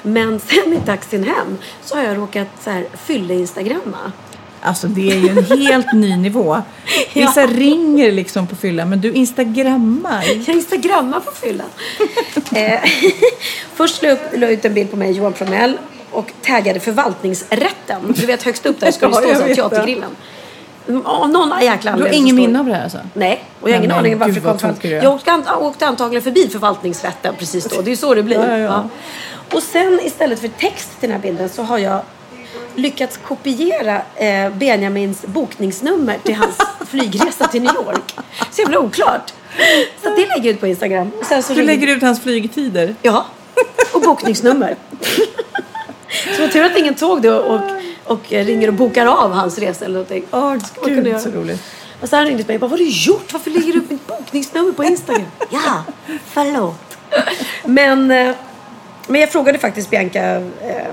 Men (laughs) sen i taxin hem så har jag råkat så här fylle-instagramma. Alltså det är ju en helt ny nivå. Vissa ringer liksom på fyllan men du instagrammar. Jag instagrammar på fyllan. (laughs) eh, (laughs) först la jag ut en bild på mig, Johan Pronell, och taggade förvaltningsrätten. Du vet högst upp där ska det (laughs) Ja, stå. Teatergrillen. Mm, Av någon jäkla Du har ingen minne av det här alltså? Nej, och jag har ingen aning varför gud, det kom fram. Jag åkte, åkte antagligen förbi förvaltningsrätten precis då. Det är ju så det blir. Ja, ja, ja. Och sen istället för text till den här bilden så har jag lyckats kopiera eh, Benjamins bokningsnummer till hans (laughs) flygresa till New York. Så jävla oklart. Så det lägger jag ut på Instagram. Och sen så Du lägger ut hans flygtider. Ja, och bokningsnummer. (laughs) så vad tur att ingen tåg det och, och ringer och bokar av hans resa eller någonting. Åh kunde gud jag- så roligt. Och han ringde mig och bara, vad har du gjort? Varför lägger du upp mitt bokningsnummer på Instagram? (laughs) ja, förlåt. Men, eh, men jag frågade faktiskt Bianca eh,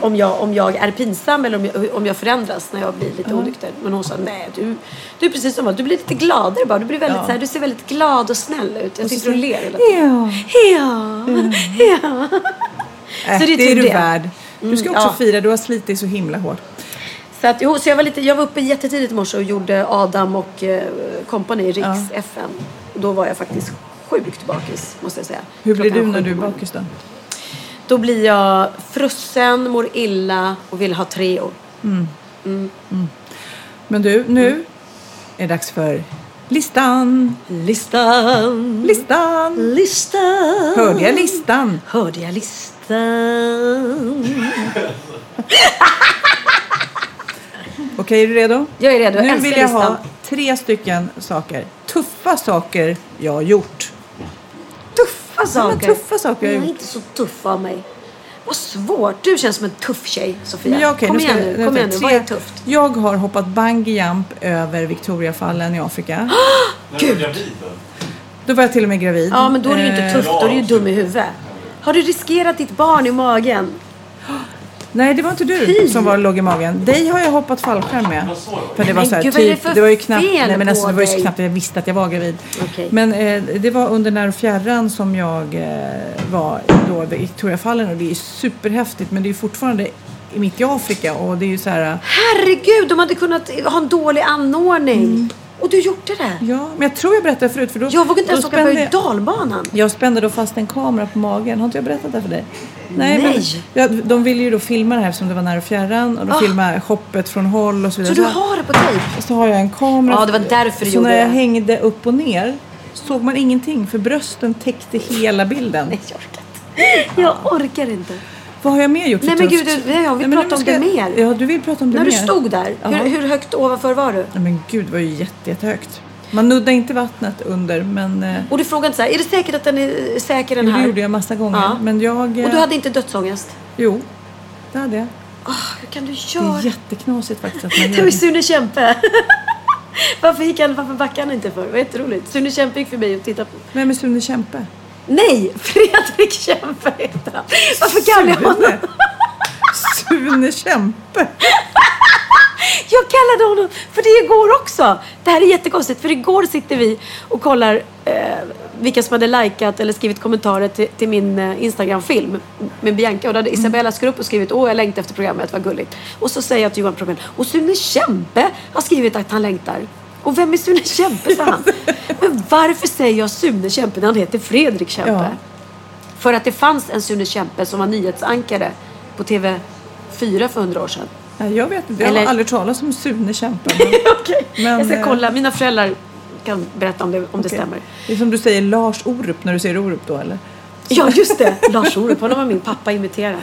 om, jag, om jag är pinsam eller om jag, om jag förändras när jag blir lite onykter. Men hon sa, nej du, du är precis som jag. Du blir lite gladare bara. Du, blir väldigt, Ja. så här, du ser väldigt glad och snäll ut. Jag sitter och ler hela Ja. tiden. Ja, (laughs) ja. Äh, Så det är det är tur du det. värd. Du ska Mm, också ja. fira, du har slitit så himla hårt. Så, att, jo, så jag, var lite, jag var uppe jättetidigt i morse och gjorde Adam och eh, kompani i Riks Ja. Och då var jag faktiskt sjukt bakis måste jag säga. Hur blir du när du är bakis då? Då blir jag frusen, mår illa och vill ha Treo. Men du, nu är det dags för listan. Listan, Listan! listan. Hörde jag listan? Hörde jag listan? (laughs) Okej, är du redo? Jag är redo, jag Nu älskar vill jag listan. ha tre stycken saker. Tuffa saker jag har gjort. Tuffa Ja, saker. men tuffa saker jag har är gjort. inte så tuff av mig. Vad svårt. Du känns som en tuff tjej, Sofia. Men ja, okej, kom nu igen nu. Kom igen nu. Vad är tufft? Jag har hoppat bungee jump över Victoriafallen i Afrika. (gasps) Gud. Då var jag till och med gravid. Ja, men då är det ju inte Eh, tufft. Då är du ju dum i huvudet. Har du riskerat ditt barn i magen? Nej, det var inte du som var låg i magen. Dig har jag hoppat fallskärm med. För det var Men så här, gud, vad är det typ, för det var ju knappt, nej, men alltså, det var ju knappt att jag visste att jag var gravid. Okej. Men eh, det var under när och fjärran som jag eh, var då i Victoriafallen och det är superhäftigt men det är fortfarande mitt i Afrika och det är ju så här. Herregud, de hade kunnat ha en dålig anordning. Och du gjorde det? Ja, men jag tror jag berättade förut för då, Jag vågar inte ens åka berg dalbanan. Jag spände då fast en kamera på magen. Har inte jag berättat det för dig? Nej. Men, ja, de ville ju då filma det här eftersom det var nära och fjärran. Och de Ah. filmade hoppet från håll och så Så vidare. du här- har det på tejp? så har jag en kamera. Ja, det var därför du Så gjorde när jag det. hängde upp och ner såg man ingenting för brösten täckte hela bilden. Nej, jag orkar inte. Jag orkar inte. Vad har jag mer gjort för Nej men tufft? gud, jag vill Nej, prata om ska det mer. Ja, du vill prata om det När mer. du stod där, hur, hur högt ovanför var du? Nej, men gud, det var ju jätte, jättehögt. Man nuddade inte vattnet under, men eh, Och du frågade inte så här, är det säkert att den är säker den jo, det här? gjorde jag massa gånger. Ja. Men jag... eh, Och du hade inte dödsångest? Jo, det hade jag. Åh, hur kan du Det göra? är jätteknasigt faktiskt att man (laughs) Det var det. Sune Kämpe. (laughs) varför, gick han, varför backade han inte för? Det var jätteroligt. Sune Kämpe gick förbi och tittade på. Vem är Sune Kämpe? Nej! Fredrik Kämpe heter han. Varför kallar jag honom? Sune Kämpe? Jag kallade honom för det igår också. Det här är jättekonstigt för igår sitter vi och kollar eh, vilka som hade likat eller skrivit kommentarer till, till min eh, Instagram-film med Bianca. Och då hade Isabella skrivit och skrivit åh jag längtar efter programmet, vad gulligt. Och så säger jag till Johan Promell, och Sune Kämpe har skrivit att han längtar. Och vem är Sune Kämpe, sa han. (laughs) Men varför säger jag Sune Kämpe när han heter Fredrik Kämpe? Ja. För att det fanns en Sune Kämpe som var nyhetsankare på TV4 för hundra år sedan. Nej, jag vet inte. Jag Eller- har aldrig talat om Sune Kämpe. (laughs) Okej. (laughs) Men, jag ska eh, kolla. Mina föräldrar kan berätta om det, om det Okej. stämmer. Det är som du säger Lars Orup när du säger Orup då eller? Ja, just det. Lars Orup. Honom har min pappa imiterat.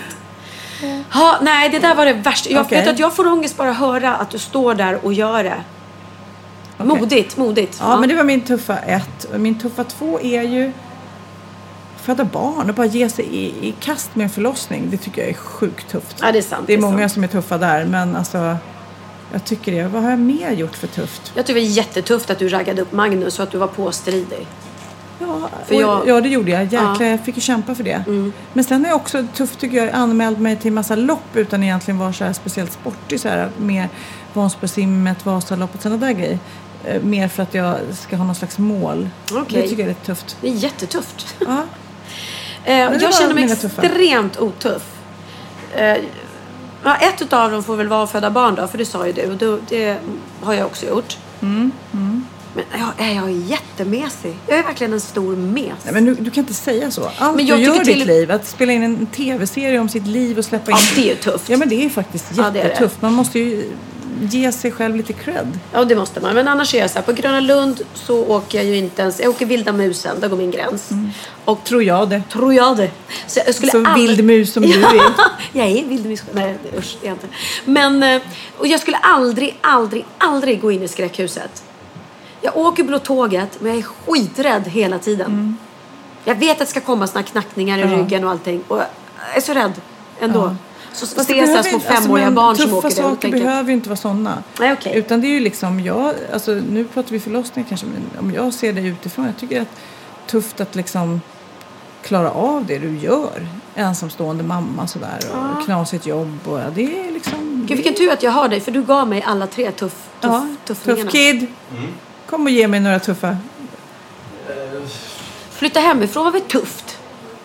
Ja, nej, det där var det värsta. Jag Okej. vet att jag får ångest bara höra att du står där och gör det. Modigt, modigt. Ja, men det var min tuffa ett. Min tuffa två är ju föda barn och bara ge sig i, i kast med en förlossning. Det tycker jag är sjukt tufft. Ja, det är sant. Det är det är många sant. som är tuffa där, men alltså jag tycker det. Vad har jag mer gjort för tufft? Jag tycker det var jättetufft att du raggade upp Magnus och att du var påstridig. Ja, För jag- ja det gjorde jag. Jäklar, Ja. Mm. jag fick ju kämpa för det. Men sen är jag också tufft tycker jag anmält mig till massa lopp utan egentligen vara så speciellt sportig. Så här, mer Vansbrosimmet, Vasaloppet, sådana där grejer. Eh, mer för att jag ska ha någon slags mål. Okej. Det tycker jag är tufft. Det är jättetufft. Ja. (laughs) Eh, det jag känner mig tuffa. extremt otuff. Eh, ja, ett utav dem får väl vara att föda barn då, för det sa ju du. Och då, det har jag också gjort. Mm, Men jag, är jag är jättemesig. Jag är verkligen en stor mes. Nej, men du, du kan inte säga så. Allt Men jag du gör i tycker ditt till- liv, att spela in en tv-serie om sitt liv och släppa in... Ja, det är tufft. Ja, men det är ju faktiskt Ja, det är det. jättetufft. Man måste ju ge sig själv lite cred. Ja, det måste man. Men annars är jag så här, på Gröna Lund så åker jag ju inte ens... Jag åker Vilda Musen, där går min gräns. Och Tror jag det. tror jag det. Så, jag skulle Så aldrig... vild mus som du är. (laughs) jag är vild mus. Nej, usch, det är jag inte. Men, eh, och jag skulle aldrig, aldrig, aldrig gå in i skräckhuset. Jag åker blå tåget, men jag är skiträdd hela tiden. Jag vet att det ska komma såna knackningar i Mm. Ja. ryggen och allting. Och jag är så rädd ändå. Ja. Så Fast det så små inte- alltså, femåriga men barn som Tuffa åker där och saker tänker... behöver ju inte vara sådana. Nej, okej. Utan det är ju liksom, jag, alltså, nu pratar vi förlossning kanske, men om jag ser det utifrån, jag tycker att tufft att liksom klara av det du gör. Ensamstående mamma sådär och knasigt jobb och ja, det är liksom... Gud, vilken tur att jag har dig, för du gav mig alla tre tuff, tuff, ja, tuffningarna. tuff kid. Kom och ge mig några tuffa. Flytta hemifrån var väl tufft?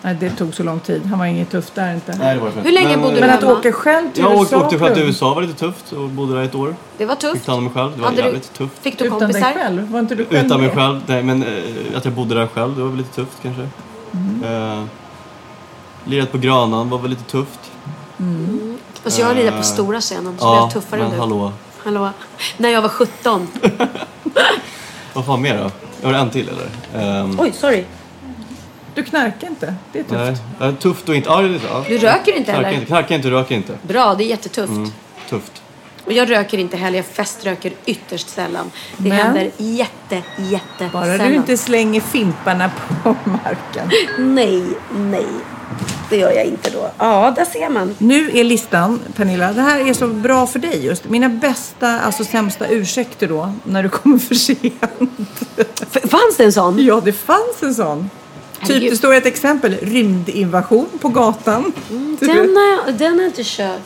Nej, det tog så lång tid. Han var inget tufft där inte. Nej, det var det Hur länge bodde du Men att hemma? åka själv till Jag USA. åkte, åkte själv till USA var lite tufft och bodde där ett år. Det var Fick tufft. ta hand om mig själv. Det var Hade du- jävligt tufft. Fick du Utan kompisar? dig själv? Var inte du själv Utan mig med? själv. Nej, men eh, att jag bodde där själv, det var väl lite tufft kanske. Eh, lirat på Grönan var väl lite tufft. Alltså jag har lirat på stora scenen, så Ja, blev jag tuffare men än du. hallå. Hallå. När jag var 17. (laughs) Vad fan mer då? Var det en till eller? Ehm, Oj, sorry. Du knarkar inte. Det är tufft. nej, tufft och inte... Ja, det är ja. Du röker inte Knarkar heller? inte, knarkar inte, röker inte. Bra, det är jättetufft. Mm, tufft. Och jag röker inte heller, jag feströker ytterst sällan. Det Men- händer jätte, jätte Bara sällan. du inte slänger fimparna på marken. Nej, nej. Det gör jag inte då. Ja, där ser man. Nu är listan, Pernilla, det här är så bra för dig just. Mina bästa, alltså sämsta ursäkter då, när du kommer för sent. F- fanns det en sån? Ja, det fanns en sån. Typ, det står ett exempel, rymdinvasion på gatan. Den har jag, den har jag inte kört.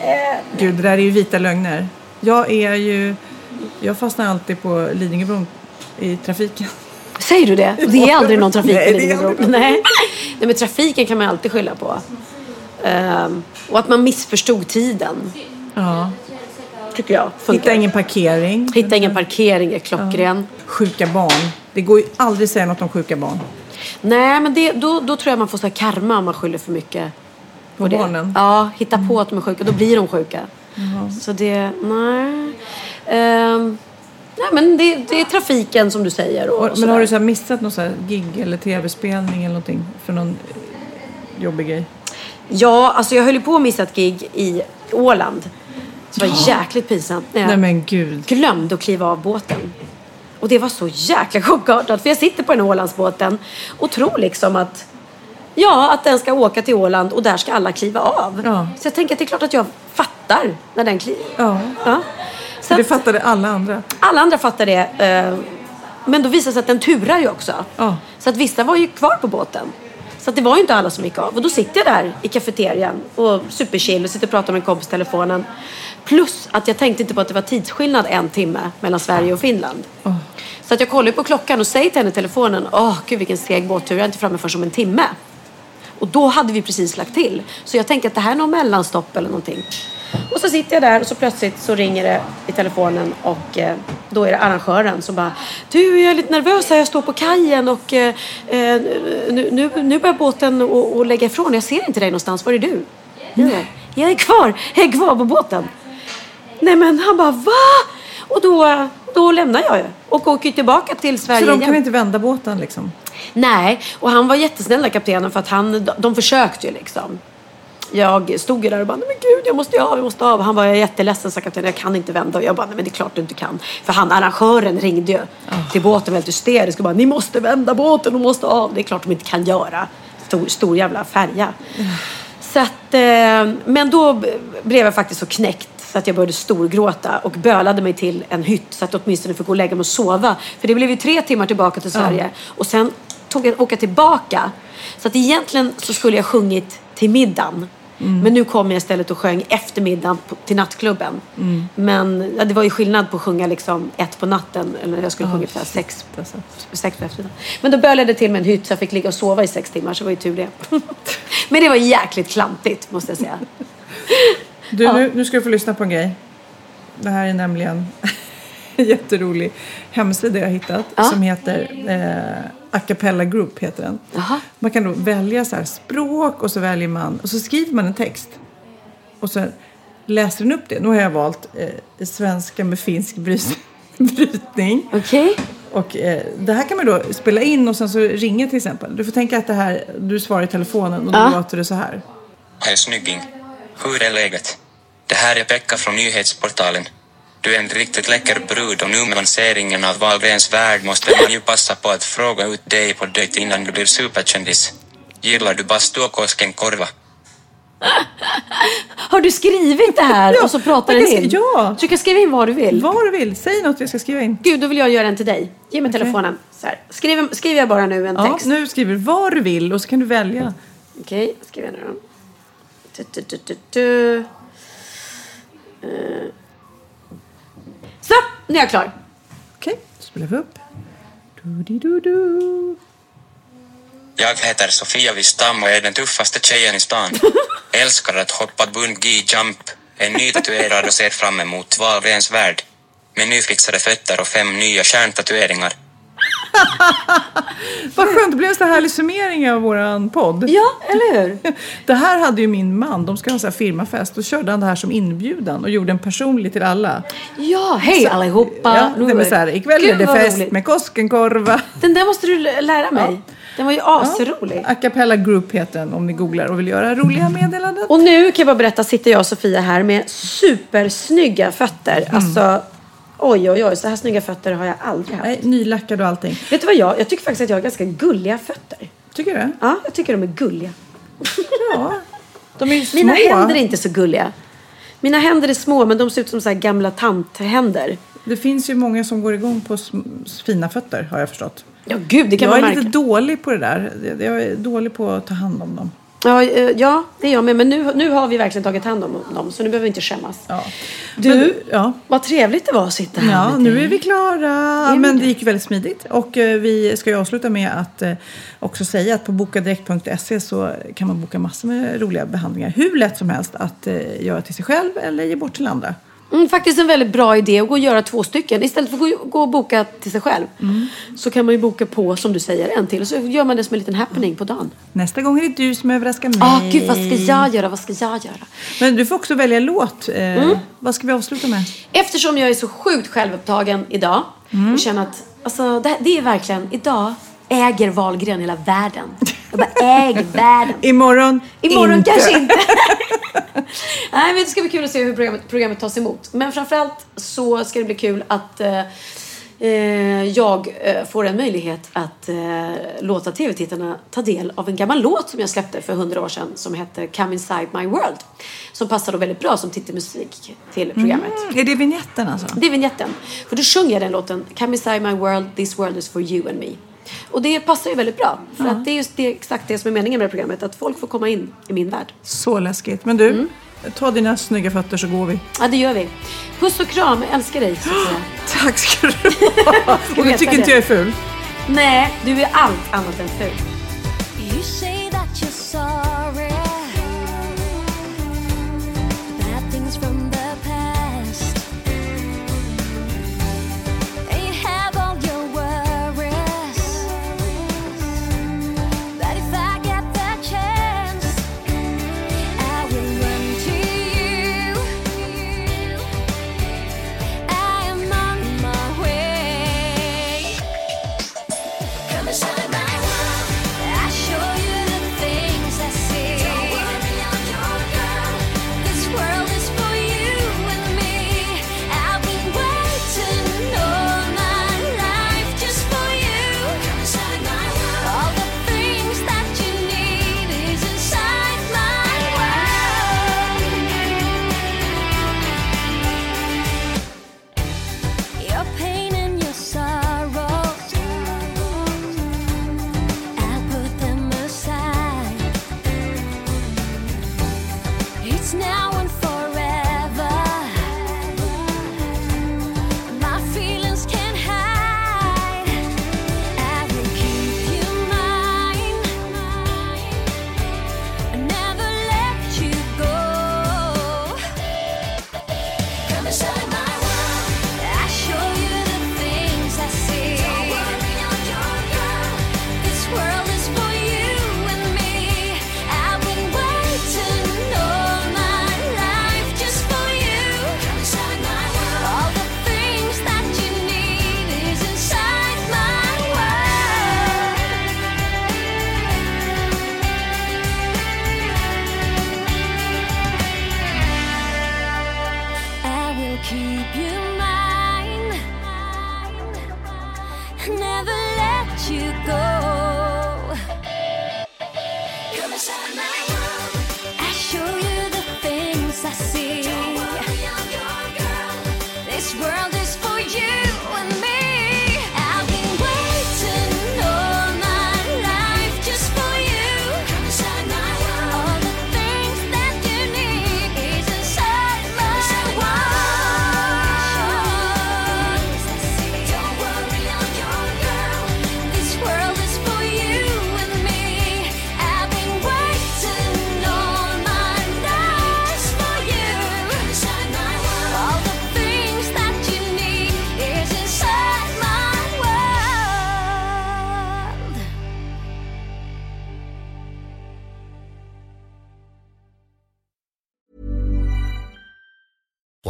Eh, Gud, det där är ju vita lögner. Jag är ju, jag fastnar alltid på Lidingöbron i trafiken. säger du det? (laughs) Det är aldrig någon trafik Nej, på det är Lidingöbron. Nej. Nej, men trafiken kan man alltid skylla på. Ehm, och att man missförstod tiden, Ja. tycker jag funkar. Hitta ingen parkering. Hitta ingen parkering är klockren. Sjuka barn. Det går ju aldrig att säga något om sjuka barn. Nej, men det, då, då tror jag man får så här karma om man skyller för mycket På det. barnen? Ja, hitta på att de är sjuka. Då blir de sjuka. Så det, nej. Ehm, nej, men det, det är trafiken som du säger. Och, Och, men sådär. har du så missat någon så gig eller tv-spelning eller någonting för någon jobbig grej? Ja, alltså jag höll ju på att missa ett gig i Åland. Det var jäkligt pinsamt. när jag Nej men gud. glömde att kliva av båten. Och det var så jäkla chockartat. För jag sitter på den här Ålandsbåten och tror liksom att Ja, att den ska åka till Åland och där ska alla kliva av. Ja. Så jag tänker att det är klart att jag fattar när den kliver. Ja, Ja. Så det att fattade alla andra. alla andra fattar det. eh, Men då visade det sig att den turar ju också. Ja. Så att vissa var ju kvar på båten. Så det var ju inte alla som gick av. Och då sitter jag där i kafeterian och superchill och sitter och pratar med en kompis i telefonen. Plus att jag tänkte inte på att det var tidsskillnad en timme mellan Sverige och Finland. Så att jag kollar på klockan och säger till henne i telefonen. Åh, gud vilken seg båttur. Jag är inte framme förrän om en timme. Och då hade vi precis lagt till. Så jag tänkte att det här är någon mellanstopp eller någonting. Och så sitter jag där och så plötsligt så ringer det i telefonen och eh, då är det arrangören som bara Du, jag är lite nervös här. Jag står på kajen och eh, eh, nu, nu, nu börjar båten att lägga ifrån. Jag ser inte dig någonstans. Var är du? Bara, jag är kvar. Jag är kvar på båten. Nej men han bara va? Och då, då lämnar jag ju och åker tillbaka till Sverige Så de kan inte vända båten liksom? Nej, och han var jättesnäll där kaptenen för att han, de försökte ju liksom. jag stod ju där och bara, men gud, jag måste av, jag måste av. Han var jätteledsen, sa kaptenen, jag kan inte vända. Och jag bara, nej men det är klart du inte kan. För han, arrangören ringde ju till båten väldigt hysteriskt och bara, ni måste vända båten, de måste av. Det är klart de inte kan göra. Stor, stor jävla färja. Så att, eh, men då blev jag faktiskt så knäckt så att jag började storgråta och bölade mig till en hytt så att jag åtminstone fick gå och lägga mig och sova. För det blev ju tre timmar tillbaka till Sverige och sen tog jag åka tillbaka. Så att egentligen så skulle jag sjungit till middagen. Men nu kom jag istället och sjöng efter middagen till nattklubben. Men ja, det var ju skillnad på att sjunga liksom ett på natten eller jag skulle sjungit så här sex, sex på eftermiddagen. Men då bölade jag till med en hytt så jag fick ligga och sova i sex timmar så det var ju tur det. (laughs) Men det var jäkligt klantigt måste jag säga. Du, nu, nu ska du få lyssna på en grej. Det här är nämligen (laughs) en jätterolig hemsida jag hittat Ja. som heter eh, Acapella Group. heter den. Man kan då välja så här språk och så väljer man och så skriver man en text. Och så läser den upp det. Nu har jag valt eh, svenska med finsk bryt- (laughs) brytning. Okej. Och eh, det här kan man då spela in och sen så ringa till exempel. Du får tänka att det här, du svarar i telefonen och då Ja. låter det så här. Hej snygging. Hur är läget? Det här är Pekka från nyhetsportalen. Du är en riktigt läcker brud och nu med lanseringen av Wahlgrens värld måste man ju passa på att fråga ut dig på dejt innan du blir superkändis. Gillar du bastu och Koskenkorva? (laughs) Har du skrivit det här Ja, och så pratar den in? ja. Du kan skriva in vad du vill. Vad du vill, säg något jag ska skriva in. Gud, då vill jag göra en till dig. Ge mig telefonen. Så här. Skriver, skriver jag bara nu en Ja, text? nu skriver du vad du vill och så kan du välja. Okej, skriver jag nu då. Du, du, du, du, du. Eh. Så, nu är jag klar. Okej, då spelar vi upp. Du-di-du-du. Jag heter Sofia Wistam och är den tuffaste tjejen i stan. (laughs) Älskar att hoppa bungee jump, är nytatuerad och ser fram emot Wahlgrens värld. Med nyfixade fötter och fem nya stjärntatueringar. (laughs) Vad skönt, det blev en så här härlig summering av våran podd. Ja, eller hur? (laughs) Det här hade ju min man, de ska ha en så firmafest. Då körde han det här som inbjudan och gjorde en personlig till alla. Ja, hej allihopa. Ja, det var så här, ikväll är Gud, det vad fest roligt. med Koskenkorva. Den där måste du lära mig. Den var ju asrolig. Acapella Group heter den om ni googlar och vill göra roliga meddelanden. Och nu kan jag bara berätta, sitter jag och Sofia här med supersnygga fötter. Mm. Alltså, oj oj oj, så här snygga fötter har jag aldrig haft. Nej, nylackad och allting. Vet du vad jag, jag tycker faktiskt att jag har ganska gulliga fötter. Tycker du? Ja, jag tycker de är gulliga. Ja. De är ju små. Mina händer är inte så gulliga. Mina händer är små men de ser ut som så gamla tanthänder. Det finns ju många som går igång på fina fötter har jag förstått. Ja gud, det kan jag man är märka. lite dålig på det där. Jag är dålig på att ta hand om dem. Ja, eh, ja, det är jag med. Men nu, nu har vi verkligen tagit hand om dem så nu behöver vi inte skämmas. Ja. Du, Men, ja. vad trevligt det var att sitta här Ja, med nu dig. är vi klara. vi Men det? gick väldigt smidigt. Och eh, vi ska ju avsluta med att eh, också säga att på bokadirekt.se så kan man boka massor med roliga behandlingar. Hur lätt som helst att göra till sig själv eller ge bort till andra. Mm, faktiskt en väldigt bra idé att gå och göra två stycken. Istället för att gå, gå och boka till sig själv. Mm. Så kan man ju boka på, som du säger, en till. Och så gör man det som en liten happening på dagen. Nästa gång är det du som överraskar mig. Ah, gud, vad ska jag göra? Vad ska jag göra? Men du får också välja låt. Eh, Vad ska vi avsluta med? Eftersom jag är så sjukt självupptagen idag Mm. och känner att alltså, det, det är verkligen, idag äger Wahlgren hela världen. Jag bara äger världen. Imorgon, Imorgon inte. kanske inte. (laughs) Nej, men det ska bli kul att se hur programmet, programmet tas emot. Men framförallt så ska det bli kul att eh, eh, jag eh, får en möjlighet att eh, låta tv-tittarna ta del av en gammal låt som jag släppte för hundra år sedan som heter Come Inside My World. Som passar då väldigt bra som titelmusik till programmet. Är det vignetten alltså? Det är vignetten. För då sjunger jag den låten Come inside my world, this world is for you and me. Och det passar ju väldigt bra. För att det är just det, exakt det som är meningen med det programmet. Att folk får komma in i min värld. Så läskigt. Men du, ta dina snygga fötter så går vi. Ja, det gör vi. Puss och kram, jag älskar dig. (gasps) Tack ska du ha. (laughs) Och du tycker det. inte jag är ful? Nej, du är allt annat än ful.